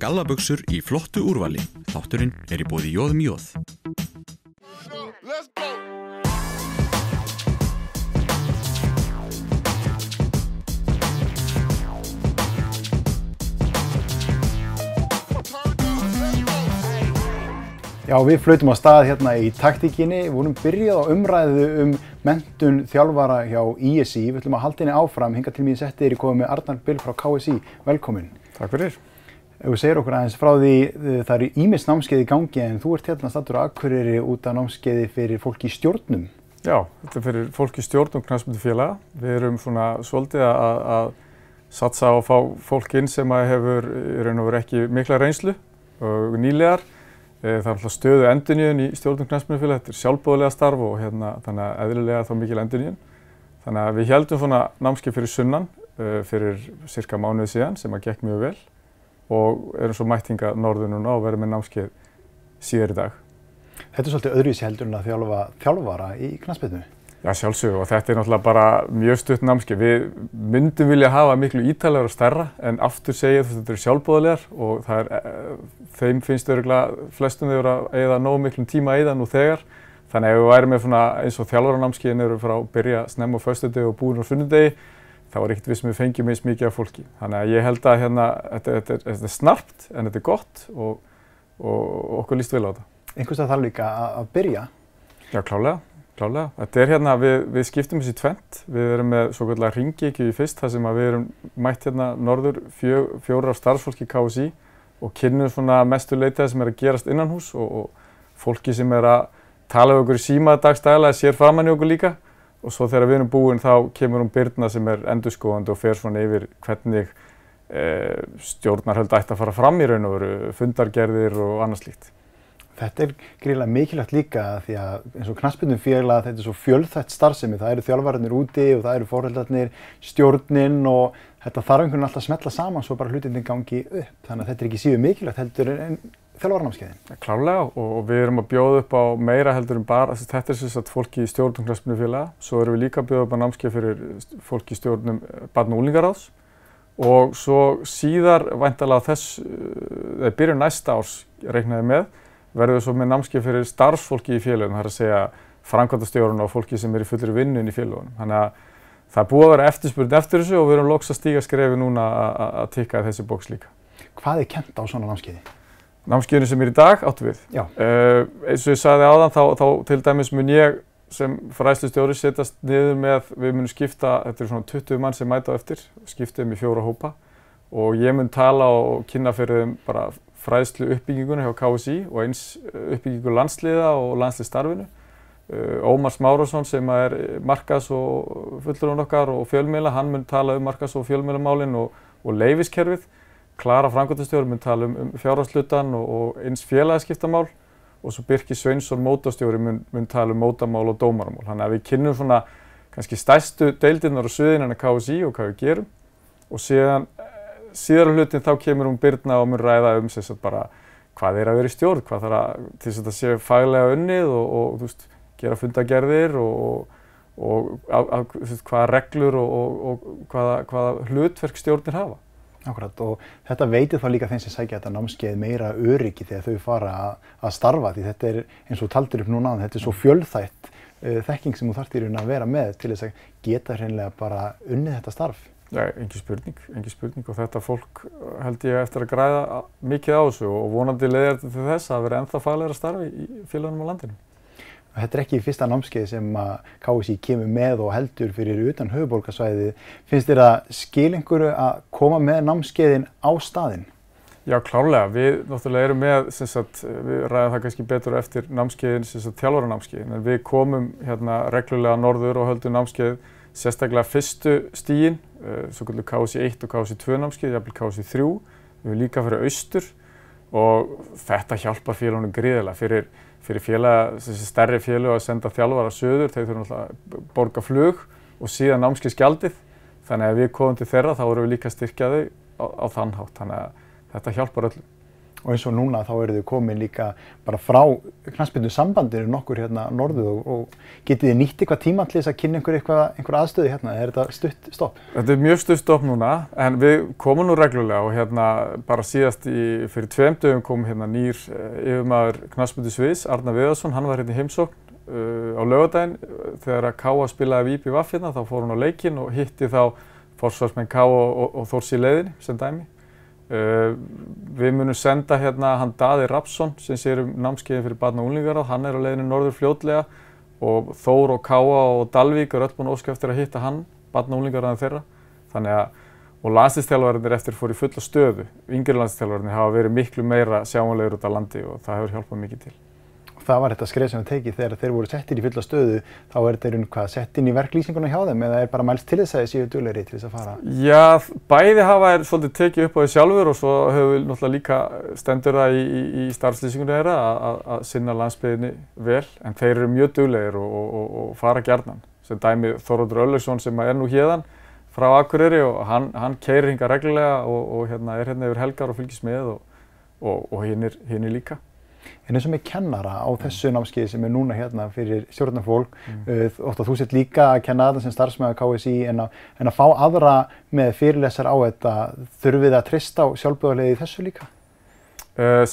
Gallaböksur í flottu úrvali. Þátturinn er í bóði Jóðum Jóð. Já, við flautum á stað hérna í taktíkinni, við vorum byrjað á umræðu um mentun þjálfara hjá ISI, við ætlum að halda henni áfram, hinga til mín setti þér í komið með Arnar Bill frá KSI, velkomin. Takk fyrir. Ef við segir okkur aðeins frá því, það eru ímis námskeið í gangi en þú ert hérna stattur á Akureyri út af námskeiði fyrir fólk í stjórnum. Já, þetta er fyrir fólk í stjórnum knæsmyndu félaga. Við erum svona svolítið að, að satsa á að fá fólk inn sem hefur í raun og veru ekki mikla reynslu og nýlegar. Það er alltaf stöðu endurníðun í stjórnum knæsmyndufélag, þetta er sjálfbóðlega starf og hérna, þannig að eðlilega þá mikil endurníðun. Þannig að við heldum svona námskeið fyrir sunnan fyrir cirka mánuði síðan sem að gekk mjög vel og erum svo mættinga norður núna og verðum með námskeið síðar í dag. Þetta er svolítið öðruvísi heldur en að þjálfa þjálfara í knæsmyndu. Já, sjálfsög og þetta er náttúrulega bara mjög stutt námskeið. Við myndum vilja hafa miklu ítælegar og stærra en aftur segja að þetta eru sjálfbóðlegar og er, þeim finnst öruglega flestum þeir að eigða nógu miklum tíma í það nú þegar. Þannig ef við værum með eins og þjálfaranámskeiðin eru frá að byrja snemma þá er ekkert við sem við fengjum eins mikið af fólki. Þannig að ég held að hérna, þetta, þetta, er, þetta er snarpt en þetta er gott og, og okkur líst vel á þetta. Einhvers að þarf líka að byrja? Já, klálega. Klálega. Þetta er hérna, við, við skiptum þessi tvent. Við erum með svo kallar ringíkju í fyrst þar sem við erum mætt hérna norður fjö, fjóra af starfsfólki KSI og kynnum svona mestu leitað sem er að gerast innan hús og, og fólki sem er að tala um okkur síma dagstæðilega sér framann í okkur líka og svo þegar við erum búin þá kemur hún Byrna sem er endurskóðandi og fer svona yfir hvernig e, stjórnarhöld ætti að fara fram í raun og veru, fundargerðir og annað slíkt. Þetta er gríðilega mikilvægt líka því að eins og knaspindum félag þetta er svo fjölþætt starfsemi, það eru þjálfvararnir úti og það eru fórhældarnir, stjórnin og þetta þarf einhvern veginn alltaf að smetla saman svo bara hlutinni gangi upp. Þannig að þetta er ekki síðu mikilvægt heldur en þjálfvararnámskeiðin. Klárlega og við erum að bjóða upp á meira heldur en bara, þetta er sagt fólki í stjórnum knaspindum félag, svo erum við líka að bjóða upp á námskeið fyrir fólki í stjórnum barn og úlingaráðs og svo síðar væntalega þess, eða byrjun næsta árs reiknaði með verður svo með námskeið fyrir starfsfólki í félagum, það er að segja framkvæmdastjórun og fólki sem er í fullri vinnun í félagunum. Þannig að það er búið að vera eftirspurning eftir þessu og við erum loks að stíga skrefi núna að tikka þessi bóks líka. Hvað er kent á svona námskeiði? Námskeiðinu sem er í dag áttu við. Já. Uh, eins og ég sagði áðan þá, þá til dæmis mun ég sem fræðslustjóri setjast niður með, við munum skipta, þetta er svona 20 mann sem mæta á eftir, skiptum í fjóra hópa og ég mun tala og kynna fyrir þeim bara fræðslu uppbyggingunni hjá KSI og eins uppbyggingu landsliða og landsliðstarfinu. Ómar Smárosson sem er markas og fullurinn okkar og fjölmiðla, hann mun tala um markas og fjölmiðlamálinn og, og leifiskerfið. Klara Frankværtastjóri mun tala um, um fjárhagslutan og, og eins félagaskiptamál og svo Birki Sveinsson mótastjóri mun, mun tala um mótamál og dómaramál. Þannig að við kynnum svona kannski stærstu deildirnar og suðinarna KSI og hvað við gerum og síðan síðara hlutin þá kemur hún Birna og mun ræða um sem sagt bara hvað er að vera í stjórn, hvað þarf að til þess að sé faglega unnið og, og veist, gera fundagerðir og, og að, að, veist, hvaða reglur og, og hvaða, hvaða hlutverk stjórnir hafa. Akkurat og þetta veitir þá líka þeim sem sækja þetta námskeið meira öryggi þegar þau fara að, starfa því þetta er eins og taldur upp núna, þetta er svo fjölþætt uh, þekking sem þú þarft í raun að vera með til þess að geta hreinlega bara unnið þetta starf. Já, engi spurning, engi spurning og þetta fólk held ég eftir að græða mikið á þessu og vonandi leiðir þetta til þess að vera ennþá faglegra starfi í félagunum á landinu. Þetta er ekki fyrsta námskeið sem að KSI kemur með og heldur fyrir utan höfuborgarsvæðið. Finnst þér að skil einhverju að koma með námskeiðin á staðinn? Já, klárlega. Við náttúrulega erum með, sagt, við ræðum það kannski betur eftir námskeiðin, þjálfaranámskeiðin, en við komum hérna reglulega norður og höldum námskeið sérstaklega fyrstu stígin, uh, svo kallur KSI 1 og KSI 2 námskeið, jafnvel KSI 3. Við erum líka fyrir austur og þetta hjálpar félagunum gríðilega fyrir, fyrir félag, þessi stærri félag að senda þjálfara söður, þeir þurfum alltaf að borga flug og síðan námskeiðsgjaldið. Þannig að við komum til þeirra þá erum við líka styrkjaði á, á þann hátt, þannig að þetta hjálpar öllum. Og eins og núna þá eru þið komin líka bara frá knastbyndu sambandinu nokkur hérna norðu og, og getið þið nýtt eitthvað tíma til þess að kynna einhver, einhver aðstöði hérna, er þetta stutt stopp? Þetta er mjög stutt stopp núna en við komum nú reglulega og hérna bara síðast í, fyrir tveim dögum kom hérna nýr uh, yfirmaður knastbyndu Sviðs, Arna Viðarsson, hann var hérna í heimsókn uh, á lögadaginn þegar að Káa spilaði Vípi Vaff hérna þá fór hann á leikinn og hitti þá fórsvarsmenn Káa og, og, og Þórs í leiðinni sem dæmi Uh, við munum senda hérna hann Daði Rapsson sem sér um námskeiðin fyrir barna og unglingaráð, hann er á leiðinu norður fljótlega og Þór og Káa og Dalvík er öll búin óskar eftir að hitta hann, barna og unglingaráðin þeirra. Þannig að, og landslýstjálfarinnir eftir fór í fulla stöðu, yngri landslýstjálfarinnir hafa verið miklu meira sjáanlegur út á landi og það hefur hjálpað mikið til það var þetta skref sem við tekið þegar þeir voru settir í fulla stöðu þá er þetta einhvern hvað sett inn í verklýsinguna hjá þeim eða er bara mælst til þess að þið séu dölari til þess að fara? Já, bæði hafa er svolítið tekið upp á því sjálfur og svo hefur við náttúrulega líka stendur það í, í, í starfslýsingunni þeirra að sinna landsbyðinni vel en þeir eru mjög döglegir og, og, og, og fara gjarnan sem dæmi Þorvaldur Öllesson sem er nú hérðan frá Akureyri og hann, hann keirir hinga reglulega og hérna, er hérna yfir helgar og fylgis með og hinn er líka. En eins og með kennara á þessu námskeiði sem er núna hérna fyrir stjórnarfólk, mm. uh, ótt að þú sett líka að kenna þetta sem starfsmæður KSI en að, en að fá aðra með fyrirlesar á þetta, þurfum við að trista á sjálfbúðarlegi þessu líka? Uh,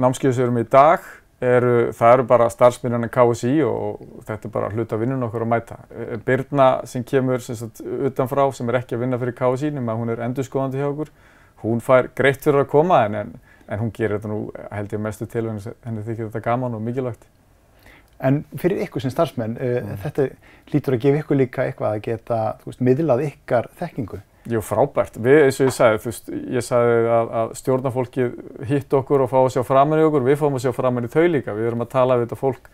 námskeiði sem erum í dag, eru, það eru bara starfsmæðurinn KSI og þetta er bara hluta vinnun okkur að mæta. Uh, Birna sem kemur sem sagt, utanfrá sem er ekki að vinna fyrir KSI nema hún er endurskóðandi hjá okkur, hún fær greitt fyrir að koma en, en en hún gerir þetta nú held ég mestu til henni þykir þetta gaman og mikilvægt. En fyrir ykkur sem starfsmenn, uh, mm. þetta lítur að gefa ykkur líka eitthvað að geta, þú veist, miðlað ykkar þekkingu? Jú, frábært. Við, eins og ég sagði, þú veist, ég sagði að, að stjórnarfólkið hitt okkur og fá að sjá framann í okkur, við fáum að sjá framann í þau líka. Við erum að tala við þetta fólk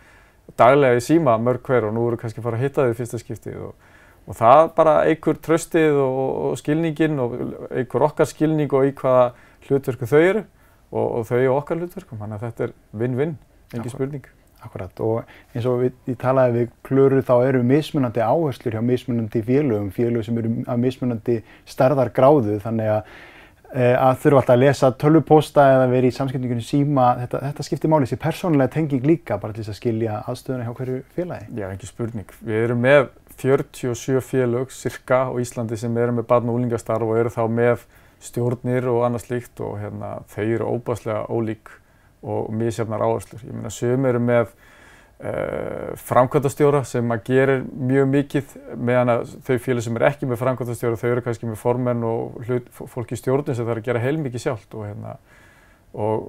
daglega í síma mörg hver og nú erum við kannski að fara að hitta þau í fyrsta skiptið og, og það bara eigur tröstið og, og skilningin og eigur okkar skilning og í hvaða hlutverku þau eru og, og þau og okkar hlutverkum. Þannig að þetta er vinn-vinn, engi spurning. Akkurat og eins og við, ég talaði við klöru þá eru mismunandi áherslur hjá mismunandi félögum, félög sem eru að mismunandi stærðar gráðu þannig að, e, að þurfa alltaf að lesa tölvupósta eða verið í samskipningunni síma, þetta, þetta skiptir máli þessi persónulega tenging líka bara til þess að skilja aðstöðuna hjá hverju félagi. Já, ekki spurning. Við erum með 47 félög cirka á Íslandi sem eru með barn og úlingastarf og eru þá með stjórnir og annað slíkt og hérna, þau eru óbáslega ólík og mísjafnar áherslur. Ég meina, sögum eru með uh, framkvæmtastjóra sem að gerir mjög mikið meðan að þau félag sem er ekki með framkvæmtastjóra, þau eru kannski með formenn og hlut, fólk í stjórnum sem þarf að gera heilmikið sjálft og, hérna, og,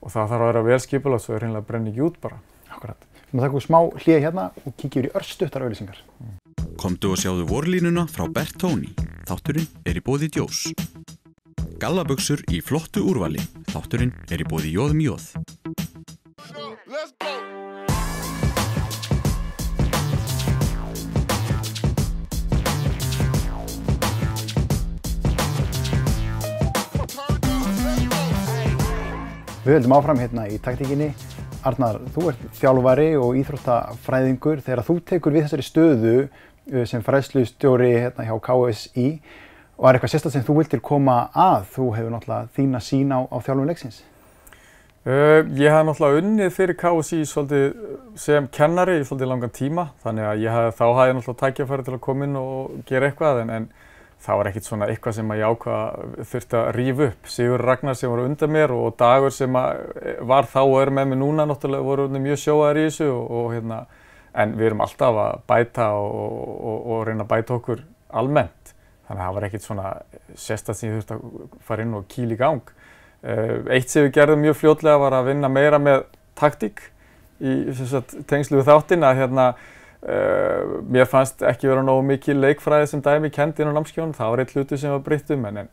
og það þarf að vera vel skipilagt svo er hreinlega að brenna ekki út bara. Akkurat. Við að taka smá hlið hérna og kíkja yfir í örstuttar auðlýsingar. Komdu og sjáðu vorlínuna frá Bert Tóni. Þátturinn er í bóði djós. Gallaböksur í flottu úrvali. Þátturinn er í bóði Jóðum Jóð. Við höldum áfram hérna í taktíkinni. Arnar, þú ert þjálfari og íþróttafræðingur. Þegar þú tekur við þessari stöðu uh, sem fræðslustjóri hérna hjá KSI, Var eitthvað sérstaklega sem þú viltir koma að? Þú hefur náttúrulega þína sín á, á þjálfum leiksins. Uh, ég hef náttúrulega unnið fyrir KSI sem kennari í svolítið langan tíma þannig að hef, þá hafði ég náttúrulega tækjafæri til að koma inn og gera eitthvað en, en það var ekkert svona eitthvað sem ég ákvaða þurfti að rýfa upp. Sigur Ragnar sem var undan mér og Dagur sem var þá og er með mig núna náttúrulega voru mjög sjóaðar í þessu og, og, hérna, en við erum alltaf að bæta og, og reyna að bæta okkur almennt. Þannig að það var ekkert svona sérstaklega sem ég þurfti að fara inn og kíla í gang. Eh, eitt sem við gerðum mjög fljótlega var að vinna meira með taktík í tengslu við þáttinn að hérna, uh, mér fannst ekki vera nógu mikið leikfræði sem dæmi kendi inn á námskjónum. Það var eitt hluti sem var breyttum en, en,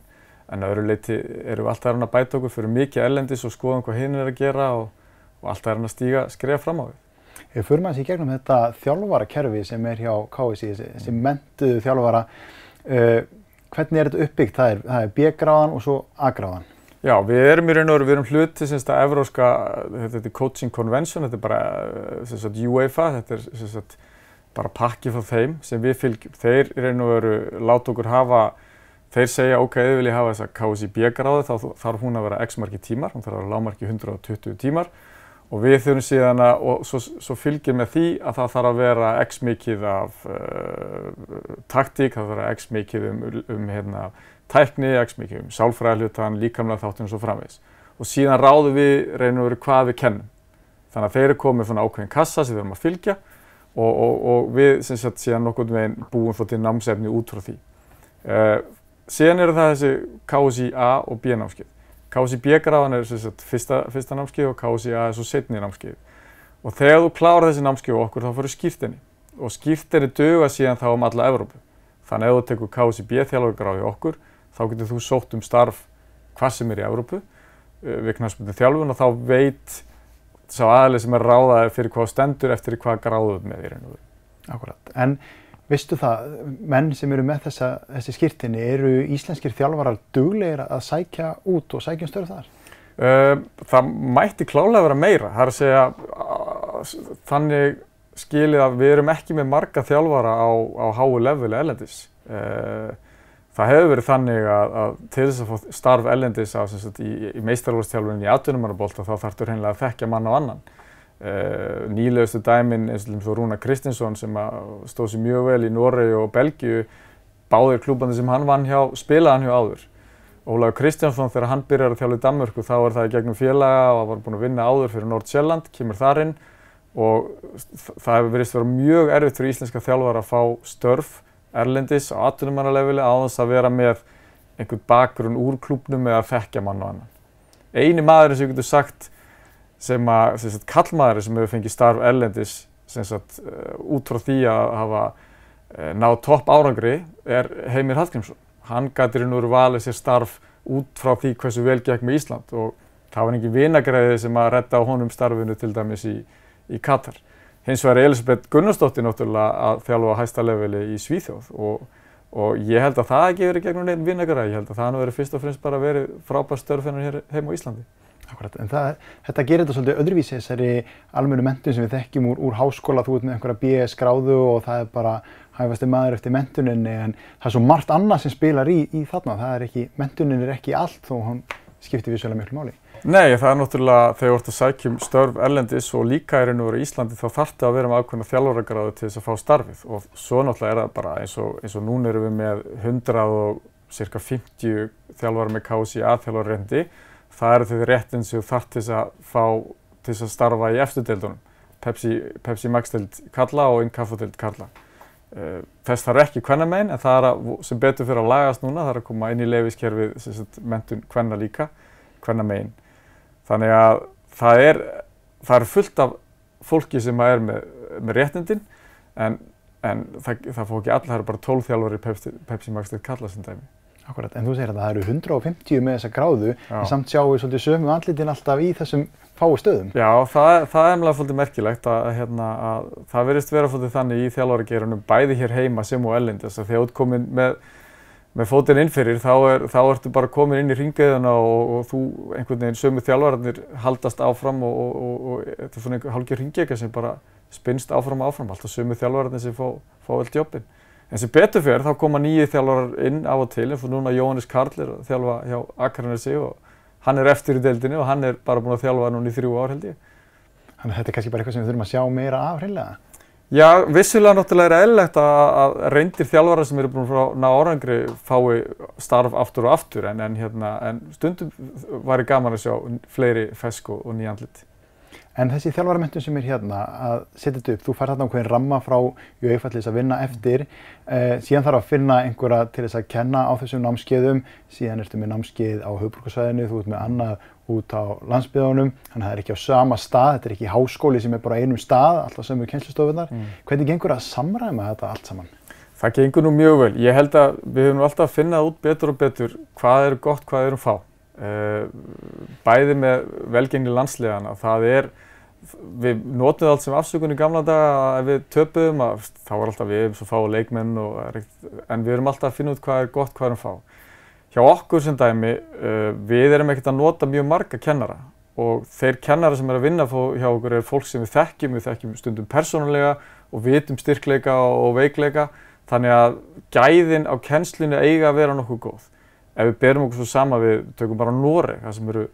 en öðru leiti erum við alltaf að bæta okkur fyrir mikið ellendis og skoðum hvað hinn er að gera og, og alltaf að stíga skref fram á við. Við förum aðeins í gegnum þetta þjálfvarakerfi sem er hjá KSI, þessi mentuðu þjálfvara. Uh, hvernig er þetta uppbyggt? Það er, er B-gráðan og svo A-gráðan. Já, við erum í raun og veru, við erum hluti semst að evróska, þetta er Coaching Convention, þetta er bara semst að UEFA, þetta er semst að bara pakki frá þeim sem við fylgjum. Þeir raun og veru láta okkur hafa Þeir segja, ok, þið viljið hafa þessa KSIB gráði, þá þarf hún að vera x marki tímar, hún þarf að vera lágmarki 120 tímar og við þurfum síðan að, og svo, svo fylgir með því að það þarf að vera x mikið af uh, taktík, það þarf að vera x mikið um, um hérna, tækni, x mikið um sálfræðilutan, líkamlega þáttun og svo framvegis. Og síðan ráðum við, reynum við hvað við kennum. Þannig að þeir eru komið svona ákveðin kassa sem við þurfum að fylgja og, og, og við sem sagt síðan nokkurn veginn búum svo til námsefni út frá því. Uh, síðan eru það þessi KSI A og B námskeið. KSI B-gráðan er sagt, fyrsta, fyrsta námskeið og KSI A er svo setni námskeið. Og þegar þú klárar þessi námskeið okkur þá fyrir skýrtinni og skýrtinni döga síðan þá um alla Evrópu. Þannig að ef þú tekur KSI B-þjálfurgráði okkur þá getur þú sótt um starf hvað sem er í Evrópu uh, við knastbundin þjálfun og þá veit sá aðlið sem er ráðaði fyrir hvað stendur eftir hvað gráðum með í raun og veru. Akkurat. En veistu það, menn sem eru með þessa, þessi skýrtinni, eru íslenskir þjálfarar duglegir að sækja út og sækja um störu þar? Uh, það mætti klálega vera meira. Það er að segja, þannig skilið að við erum ekki með marga þjálfara á, á háu leveli ellendis. Það hefur verið þannig að, að til þess að fá starf ellendis á, sagt, í, í meistarvórstjálfunni í atvinnumannabólta þá þarfur hreinlega að þekkja mann á annan. Uh, nýlegustu dæmin eins og Rúna Kristinsson sem stóð sér mjög vel í Noregi og Belgiu báðir klúbandi sem hann vann hjá, spilaði hann hjá áður. Ólaug Kristjánsson þegar hann byrjar að þjála í Danmörku þá er það í gegnum félaga og var búinn að vinna áður fyrir Nord-Sjælland, kemur þar inn og það hefur verið að vera mjög erfitt fyrir íslenska þjálfar að fá störf erlendis á atvinnumannalevili á þess að vera með einhvern bakgrunn úr klúbnum eða þekkja mann og annan. Einu maður sem ég getur sagt sem að, sem sagt, kallmaður sem hefur fengið starf erlendis sem sagt, uh, út frá því að hafa uh, náð topp árangri er Heimir Hallgrímsson. Hann gæti raun og veru valið sér starf út frá því hversu vel gekk með Ísland og það var engin vinagræði sem að redda á honum starfinu til dæmis í, í Katar. Hins vegar er Elisabeth Gunnarsdóttir náttúrulega að þjálfa hæsta leveli í Svíþjóð og, og ég held að það ekki verið gegnum neitt vinagræði. Ég held að það hann verið fyrst og fremst bara verið frábært störfinnar hér heim á Íslandi. Akkurat, en það, þetta gerir þetta svolítið öðruvísi þessari almennu mentun sem við þekkjum úr, úr háskóla, þú ert með einhverja BS gráðu og það er bara hæfasti maður eftir mentuninni en það er svo margt annað sem spilar í, í þarna, það er ekki, mentunin er ekki allt þó hann skiptir vissulega miklu máli. Nei, það er náttúrulega þegar þú ert að sækjum störf erlendis og líka er einu verið í Íslandi þá þarftu að vera með ákveðna þjálfaragráðu til þess að fá starfið. Og svo náttúrulega er það bara eins og, eins og núna erum við með 100 og cirka 50 þjálfar með KSI aðþjálfarrendi það eru þau réttin sem þú þarf til að fá til að starfa í eftirdeildunum. Pepsi, Pepsi Max-deild kalla og einn kaffadeild kalla uh, þess þarf ekki hvenna megin en það er að, sem betur fyrir að lagast núna er að koma inn í leifiskerfið mentun hvenna líka, hvenna megin þannig að það er það er fullt af fólki sem er með, með réttindin en, en það, það fór ekki alla, það eru bara 12 þjálfur í Pepsi, Pepsi Max-deild kalla sem dæmi Akkurat, en þú segir að það eru 150 með þessa gráðu, Já. en samt sjáum við svolítið sömu andlitin alltaf í þessum fái stöðum. Já, það, það er mjög svolítið merkilegt að, hérna, að það verist vera svolítið þannig í þjálfaragerunum bæði hér heima sem og ellend. Þess að þegar þú ert komin með, með fótinn innfyrir þá, er, þá ertu bara komin inn í ringiðuna og, og þú einhvern veginn sömu þjálfararnir haldast áfram og, og, og þetta er svona einhver hálfgeir ringiðega sem bara spinnst áfram og áfram, alltaf sömu þjálfararnir sem fá, fá vel jobbin. En sem betur fyrir þá koma nýju þjálfarar inn af og til eins og núna Jóhannes Karl er að þjálfa hjá Akranesi og hann er eftir í deildinni og hann er bara búinn að þjálfa núna í þrjú ár held ég. Þannig að þetta er kannski bara eitthvað sem við þurfum að sjá meira af hreinlega? Já, vissulega náttúrulega er eðlilegt að reyndir þjálfarar sem eru búin að ná orðangri fái starf aftur og aftur en, en, hérna, en stundum var ég gaman að sjá fleiri fesk og nýjandlit. En þessi þjálfarmyndun sem er hérna að setja þetta upp, þú fær þarna einhvern ramma frá jöfnfallis að vinna eftir, eh, síðan þarf að finna einhverja til þess að kenna á þessum námskeiðum, síðan ertu með námskeið á höfbrukarsvæðinu, þú ert með annað út á landsbyðunum, þannig að það er ekki á sama stað, þetta er ekki háskóli sem er bara einum stað, alltaf sömu kennslustofunar. Mm. Hvernig gengur að samræma þetta allt saman? Það gengur nú mjög vel. Ég held að við höfum alltaf að finna út betur og betur hvað er gott, hvað er um fá. Eh, bæði með velgengni landslegana, það er við notum allt sem afsökun í gamla daga að ef við töpum að þá er alltaf við svo fáið leikmenn og, en við erum alltaf að finna út hvað er gott, hvað er um fá. Hjá okkur sem dæmi, uh, við erum ekkert að nota mjög marga kennara og þeir kennara sem er að vinna hjá okkur er fólk sem við þekkjum, við þekkjum stundum persónulega og vitum styrkleika og veikleika þannig að gæðin á kennslinu eiga að vera nokkuð góð. Ef við berum okkur svo sama við, tökum bara Noreg, það sem eru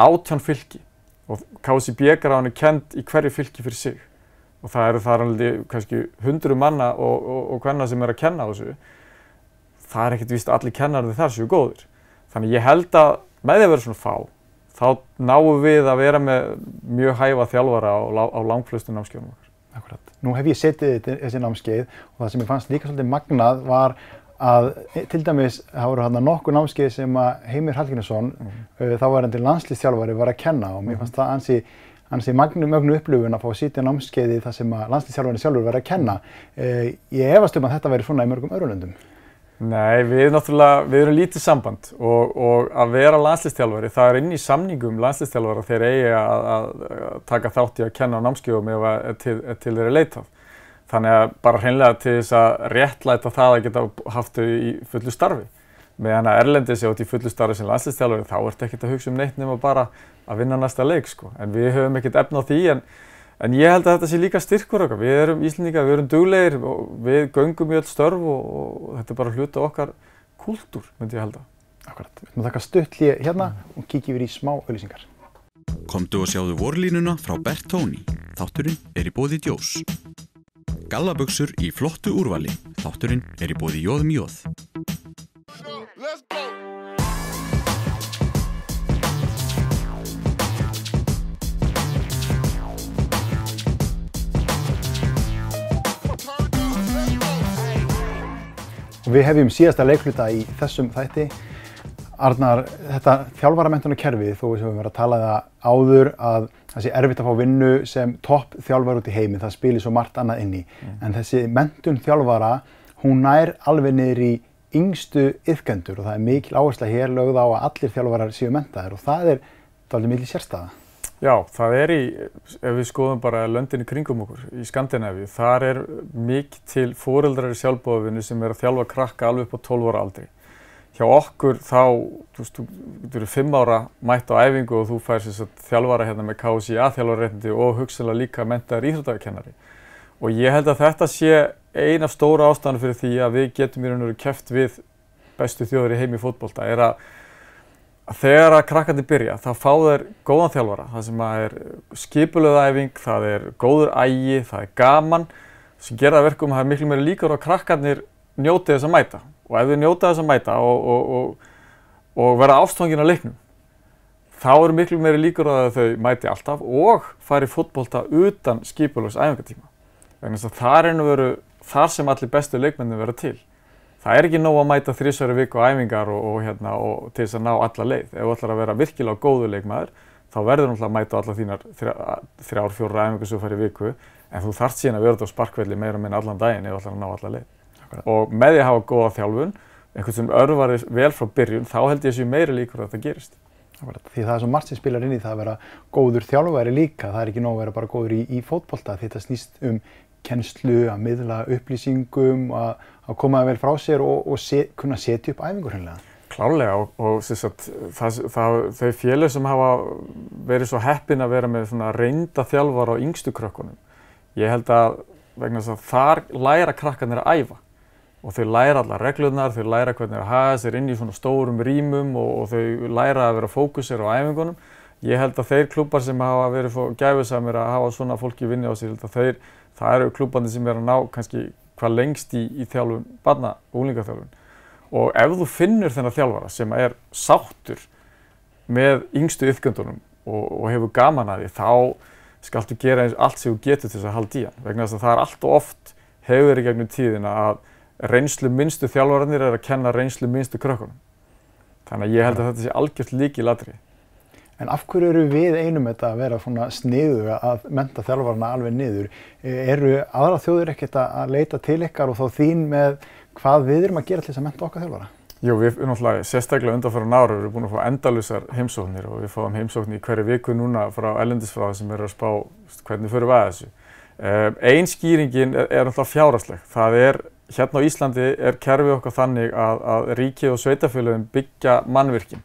átján fylki og KCB-gráðan er kend í hverju fylki fyrir sig og það eru þar alveg kannski hundru manna og, og, og hvenna sem er að kenna þessu. Það er ekkert víst að allir kennarði þar séu góðir. Þannig ég held að með því að vera svona fá, þá náum við að vera með mjög hæfa þjálfara á, á langflustu námskeiðunum okkar. Akkurat. Nú hef ég setið þessi námskeið og það sem ég fannst líka svolítið magnað var að til dæmis það voru hérna nokkuð námskeið sem að Heimir Hallgrímsson, mm -hmm. þá var hann til landslýstjálfari, var að kenna og mér fannst það ansi Þannig að magnu mögnu upplifun að fá að sitja námskeiði þar sem að landslýstjálfarnir sjálfur verið að kenna. Eh, ég efast um að þetta veri svona í mörgum öðrulöndum. Nei, við, við erum lítið samband og, og að vera landslýstjálfari, það er inn í samningum landslýstjálfara þegar eigi að, að taka þátt í að kenna á námskeiðum ef til, til þeirri leitað. Þannig að bara hreinlega til þess að réttlæta það að geta haft þau í fullu starfi. Meðan að Erlendi sé átt í fullu starfi sem landslýstjálfari þá ert ekkert að hugsa um neitt nema bara að vinna næsta leik sko. En við höfum ekkert efna á því en, en ég held að þetta sé líka styrkur okkar. Við erum Íslandíka, við erum duglegir og við göngum í öll störf og, og þetta er bara hluta okkar kúltúr myndi ég held að. Akkurat. Við ætlum að taka stutt hlýja hérna og kíkja yfir í smá auðlýsingar. Komdu og sjáðu vorlínuna frá Bert Tóni. Þátturinn er í bóði djós. Gallaböksur í flottu úrvali. Þátturinn er í bóði jóðum jóð. Og við hefjum síðasta leikluta í þessum þætti. Arnar, þetta þjálfaramentunum kerfi, þó sem við verðum að tala um það áður að það sé erfitt að fá vinnu sem topp þjálfar út í heimi, það spilir svo margt annað inni. Mm. En þessi mentun þjálfara, hún nær alveg niður í yngstu yfkendur og það er mikil áhersla hér lögð á að allir þjálfarar séu mentaðir og það er alveg mikil sérstaða. Já, það er í, ef við skoðum bara löndinni kringum okkur í Skandinavíu, þar er mikið til fóreldrari sjálfbóðvinni sem er að þjálfa krakka alveg upp á 12 ára aldri. Hjá okkur þá, þú veist, þú eru 5 ára mætt á æfingu og þú fær þess að þjálfara hérna með KSI aðþjálfarreitndi og hugsalega líka mentaður íþróttakennari. Og ég held að þetta sé eina stóra ástæðan fyrir því að við getum í raun og veru kæft við bestu þjóður í heimi fótbolta er að þegar að krakkandi byrja þá fá þeir góðan þjálfara. Það sem er skipulöðæfing, það er góður ægi, það er gaman. Sem gera verkum að það er miklu meiri líkur að krakkarnir njóti þess að mæta. Og ef þið njóta þess að mæta og, og, og, og vera ástofangin á leiknum þá eru miklu meiri líkur að þau mæti alltaf og fari fótbolta utan skipulöðs æfingatíma. Þannig að það er einu veru þar sem allir bestu leikmennin vera til það er ekki nóg að mæta þrísverju viku á æfingar og, og, hérna, og til þess að ná alla leið. Ef þú ætlar að vera virkilega góðu leikmaður þá verður þú að mæta alla þínar þrjár, fjóra æfingar sem þú fær í viku en þú þarft síðan að vera þetta á sparkvelli meira minna allan daginn ef þú ætlar að ná alla leið. Okay. Og með því að hafa góða þjálfun, einhvern sem örvar vel frá byrjun, þá held ég að séu meiri líkur að þetta gerist. Því það er svo margt sem spilar inn í það að vera góður þjálfæri líka, það er ekki nóg að vera bara góður í, í fótbolta, þetta snýst um kennslu, að miðla upplýsingum, að, að koma vel frá sér og, og set, kunna setja upp æfingur hennilega. Klálega og, og sagt, það, það, þau félög sem hafa verið svo heppin að vera með reynda þjálfar á yngstu krökkunum, ég held að vegna þess að þar læra krakkarnir að æfa og þau læra alla reglurnar, þau læra hvernig það er að hafa sér inn í svona stórum rýmum og, og þau læra að vera fókusir á æfingunum. Ég held að þeir klubbar sem hafa verið gæfisamir að hafa svona fólki vinni á sig, þeir það eru klúbandi sem er að ná kannski hvað lengst í, í þjálfun barna og úlingaþjálfun og ef þú finnur þennan þjálfara sem er sáttur með yngstu yfgjöndunum og, og hefur gaman að því þá skaltu gera eins allt sem þú getur til þess að halda í hann. Vegna þess að það er allt og oft hefur verið gegnum tíðina að reynslu minnstu þjálfararnir er að kenna reynslu minnstu krökkunum. Þannig að ég held að þetta sé algjört líki ladri En af hverju eru við einum þetta að vera sniðu að menta þjálfarna alveg niður? E, eru aðra þjóður ekkert að leita til ykkar og þá þín með hvað við erum að gera til þess að menta okkar þjálfara? Jú, við erum náttúrulega sérstaklega undanfæra nára, við erum búin að fá endalusar heimsóknir og við fáum heimsóknir í hverju viku núna frá ellendisfráða sem eru að spá hvernig fyrir við að þessu. Einn skýringin er, er náttúrulega fjárasleg. Það er, hérna á Íslandi er kerfið okkar þannig að, að ríkið og sveitafélagin byggja mannvirkinn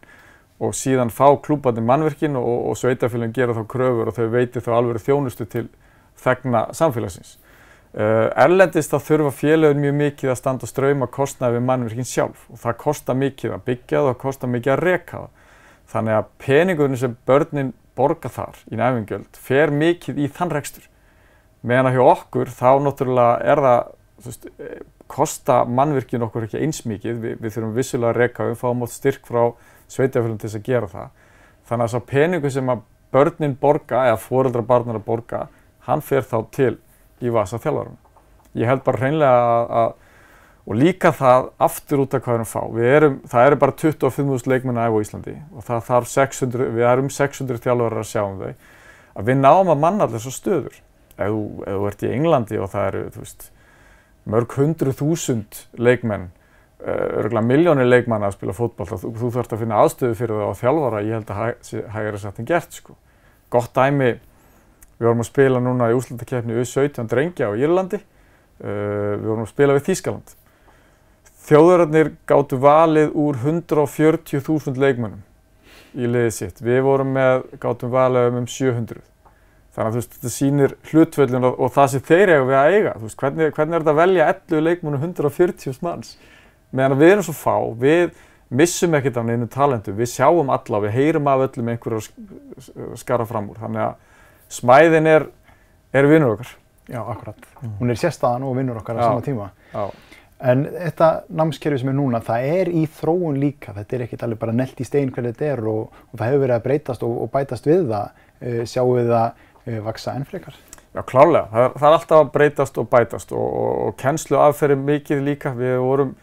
og síðan fá klúbandi mannverkin og, og sveitafélagin gera þá kröfur og þau veitir þá alveg þjónustu til þegna samfélagsins. Uh, erlendist þá þurfa félögur mjög mikið að standa ströym að kostnaði við mannverkinn sjálf og það kostar mikið að byggja það og kostar mikið að reka það. Þannig að peningurinn sem börnin borga þar í næfingjöld fer mikið í þann rekstur. Meðan að hjá okkur þá náttúrulega er það, þú veist, eh, kosta mannverkinn okkur ekki eins mikið, Vi, við þurfum vissulega að reka, við fáum átt styrk frá sveitafélum til þess að gera það. Þannig að þess að peningur sem að börnin borga eða foreldra barnar að borga, hann fer þá til í vasa þjálfaruna. Ég held bara hreinlega að, og líka það aftur út af hvað við erum fá. Við erum, það eru bara 25.000 leikmenn að æfa í Íslandi og það þarf 600, við erum 600 þjálfarar að sjá um þau. Að við náum að manna allir svo stöður. Ef þú ert í Englandi og það eru, þú veist, mörg hundru þúsund leikmenn, örgulega miljónir leikmann að spila fótball, þú, þú þarfst að finna aðstöðu fyrir það á þjálfara, ég held að hægir að setja en gert, sko. Gott dæmi, við vorum að spila núna í úslutakefni U17 drengja á Írlandi, uh, við vorum að spila við Þýskaland Þjóðurarnir gáttu valið úr 140.000 leikmönnum í liðið sitt. Við vorum með, gáttum valið um um 700. Þannig að þú veist, þetta sýnir hlutvöldin og, og það sem þeir eiga við að eiga. Þú veist, hvernig, hvernig er þetta að velja 11 leikmönnum 140 manns? Meðan við erum svo fá, við missum ekkert af neinu talentu, við sjáum alla, við heyrum af öllum einhverju skara fram úr. Þannig að smæðin er, er vinnur okkar. Já, akkurat. Mm. Hún er sérstaðan og vinnur okkar á sama tíma. Já. En þetta námskerfi sem er núna, það er í þróun líka. Þetta er ekkert alveg bara nelt í stein hvernig þetta er og, og það hefur verið að breytast og, og bætast við það. Uh, sjáum við það uh, vaksa enn frekar? Já, klárlega. Það, það er alltaf að breytast og bætast og, og kennslu aðferði mikið líka. Við vorum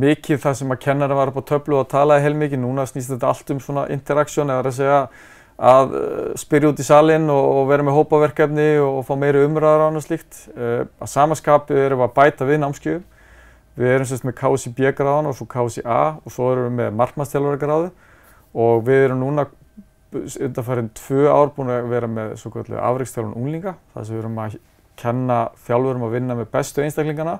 mikið það sem að kennara var upp á töflu og talaði heilmikið. Núna snýst þetta allt um svona interaktsjón eða að segja að spyrja út í salin og, og vera með hópaverkefni og fá meiri umræðar á hann og slíkt. Uh, að samaskapi erum við að bæta við námskjöfum. Við erum sérst með KSIB gráðan og svo KSIA og svo erum við með markmannstjálfari gráðu og við erum núna undanfærið tvö ár búin að vera með svo kvöldlega afreikstjálfun unglinga þar sem við erum að kenna þjálfurum að vinna með bestu einstaklingana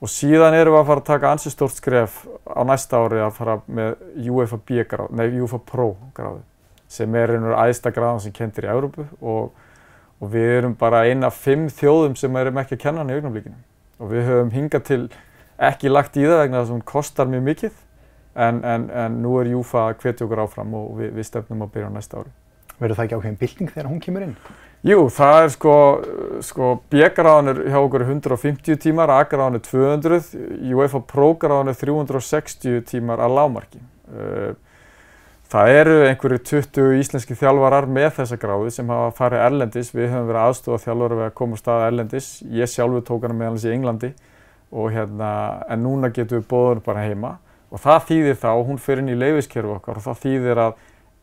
og síðan erum við að fara að taka ansi stórt skref á næsta ári að fara með UEFA B gráðu, nei UEFA Pro gráðu sem er einhver aðsta gráðan sem kentir í Európu og, og við erum bara eina fimm þjóðum sem erum ekki að kenna hann í augnablikinu og við höfum hingað til ekki lagt í það vegna þess að hún kostar mjög mikið en, en, en nú er Júfa að hvetja okkur áfram og við, við stefnum að byrja á næsta ári. Verður það ekki ákveðin bylting þegar hún kemur inn? Jú, það er sko, sko B-gráðan er hjá okkur 150 tímar, A-gráðan er 200, UEFA Pro-gráðan er 360 tímar að lámarki. Uh, það eru einhverju 20 íslenski þjálfarar með þessa gráði sem hafa farið erlendis, við höfum verið aðstofa þjálfara við að koma á stað erlendis, ég sjálfur tók hana meðalans í Englandi og hérna, en núna getum við bóður bara heima. Og það þýðir þá, hún fyrir inn í leifiskerfi okkar og það þýðir að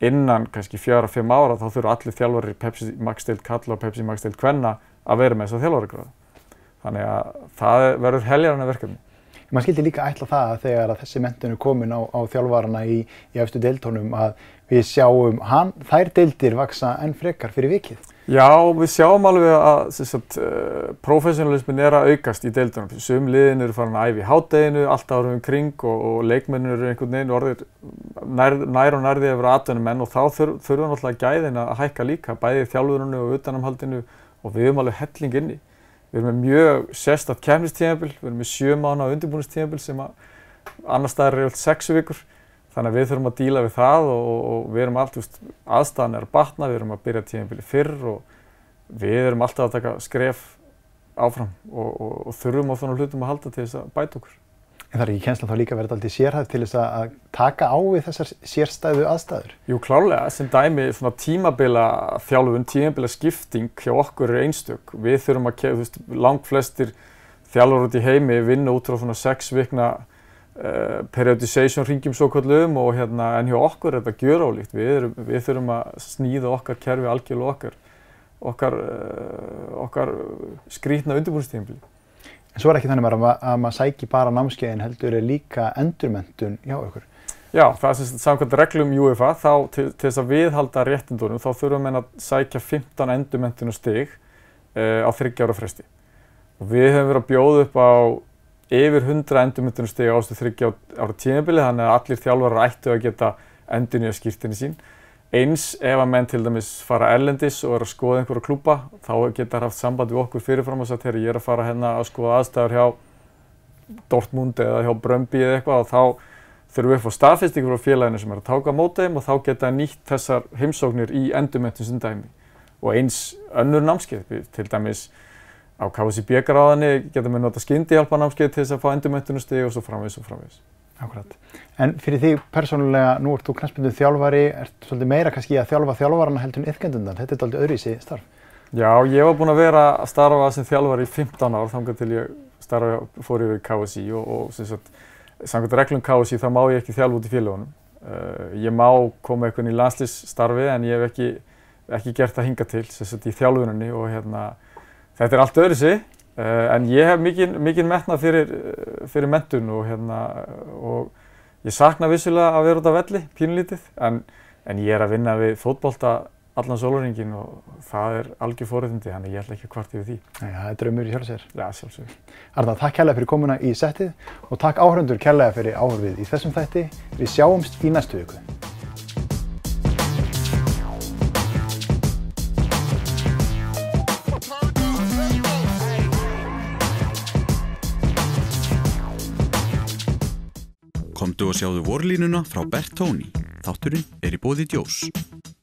innan kannski fjöra, fimm ára þá þurfa allir þjálfarir Pepsi Max Deild Kalla og Pepsi Max Deild Kvenna að vera með þessa þjálfaragráðu. Þannig að það verður heljarna verkefni. Man skildi líka ætla það að þegar að þessi mentun er komin á, á þjálfarana í, í efstu deildtónum að við sjáum hann, þær deildir vaksa enn frekar fyrir vikið. Já, við sjáum alveg að uh, professionalismin er að aukast í deildunum. Sum liðin eru farin að æfi hátteginu, alltaf árum um kring og, og leikmennir eru einhvern veginn orðir nær, nær og nærði að vera atvinnum menn og þá þurf, þurfum náttúrulega gæðin að hækka líka, bæði þjálfurinu og utanamhaldinu og við erum alveg helling inni. Við erum með mjög sérstatt kemnistíðanbíl, við erum með sjö mánu á undirbúinistíðanbíl sem að annar staðar er alltaf sexu vikur. Þannig að við þurfum að díla við það og, og við erum allt, veist, aðstæðan er að batna, við erum að byrja tíðanbili fyrr og við erum alltaf að taka skref áfram og, og, og þurfum á svona hlutum að halda til þess að bæta okkur. En það er ekki kjenslan þá líka verið alltaf sérhæð til þess að taka á við þessar sérstæðu aðstæður? Jú, klálega. Sem dæmi svona tímabila þjálfun, tímabila skipting hjá okkur er einstök. Við þurfum að, þú veist, langt flestir þjálfur út í heimi vinna út frá svona sex vikna periodization ringjum svo kallum og hérna en hjá okkur er þetta gjör álíkt við, erum, við þurfum að snýða okkar kerfi algjörlega okkar okkar, uh, okkar skrítna undirbúinstíðinbili. En svo er ekki þannig að, að maður sæki bara námskeiðin heldur er líka endurmentun hjá okkur? Já, það er samkvæmt reglum UEFA þá til, til þess að viðhalda réttindunum þá þurfum við að sækja 15 endurmentunum stig uh, á 30 ára fresti og við hefum verið að bjóða upp á yfir 100 endurmyndunum stegi ástu þryggja ára tímabili þannig að allir þjálfarar ættu að geta endur nýja skýrtinni sín. eins ef að menn til dæmis fara erlendis og er að skoða einhverja klúpa þá geta það haft samband við okkur fyrirfram og sagt þegar ég er að fara hérna að skoða aðstæður hjá Dortmund eða hjá Brömbi eða eitthvað og þá þurfum við að fá staðfestingur frá félaginu sem er að táka móta þeim og þá geta nýtt þessar heimsóknir í endurmentum sem dæmi og eins önnur námskeið til dæmis á KSB gráðinni geta við nota skyndihjálpa námskeið til þess að fá endurmentunustegi og svo framvegis og framvegis. Akkurat. En fyrir því persónulega, nú ert þú knastbunduð þjálfari, ert svolítið meira kannski að þjálfa þjálfarana heldur en yfkendundan. Þetta er aldrei öðru í sig starf. Já, ég var búinn að vera að starfa sem þjálfari í 15 ár, þangar til ég starfa, fór yfir KSI og, og sem sagt, samkvæmt reglum KSI þá má ég ekki þjálfa út í félagunum. Uh, ég má koma eitthvað í landslýsstarfi en ég hef ekki, ekki gert það hinga til, sem sagt, í þjálfuninni og hérna, þetta er allt öðru sig. Uh, en ég hef mikinn mikil metnað fyrir, fyrir mentun og, hérna, og ég sakna vissulega að vera út af velli, pínulítið, en, en ég er að vinna við fótbolta allan sólurringin og það er algjör fóriðindi, þannig ég ætla ekki að kvart yfir því. Já, það er draumur í sjálfsér. Já, sjálfsögur. Arna, takk kærlega fyrir komuna í settið og takk áhörundur kærlega fyrir áhörfið í þessum þætti. Við sjáumst í næstu viku. Komdu og sjáðu vorlínuna frá Bertóni. Þátturinn er í bóði djós.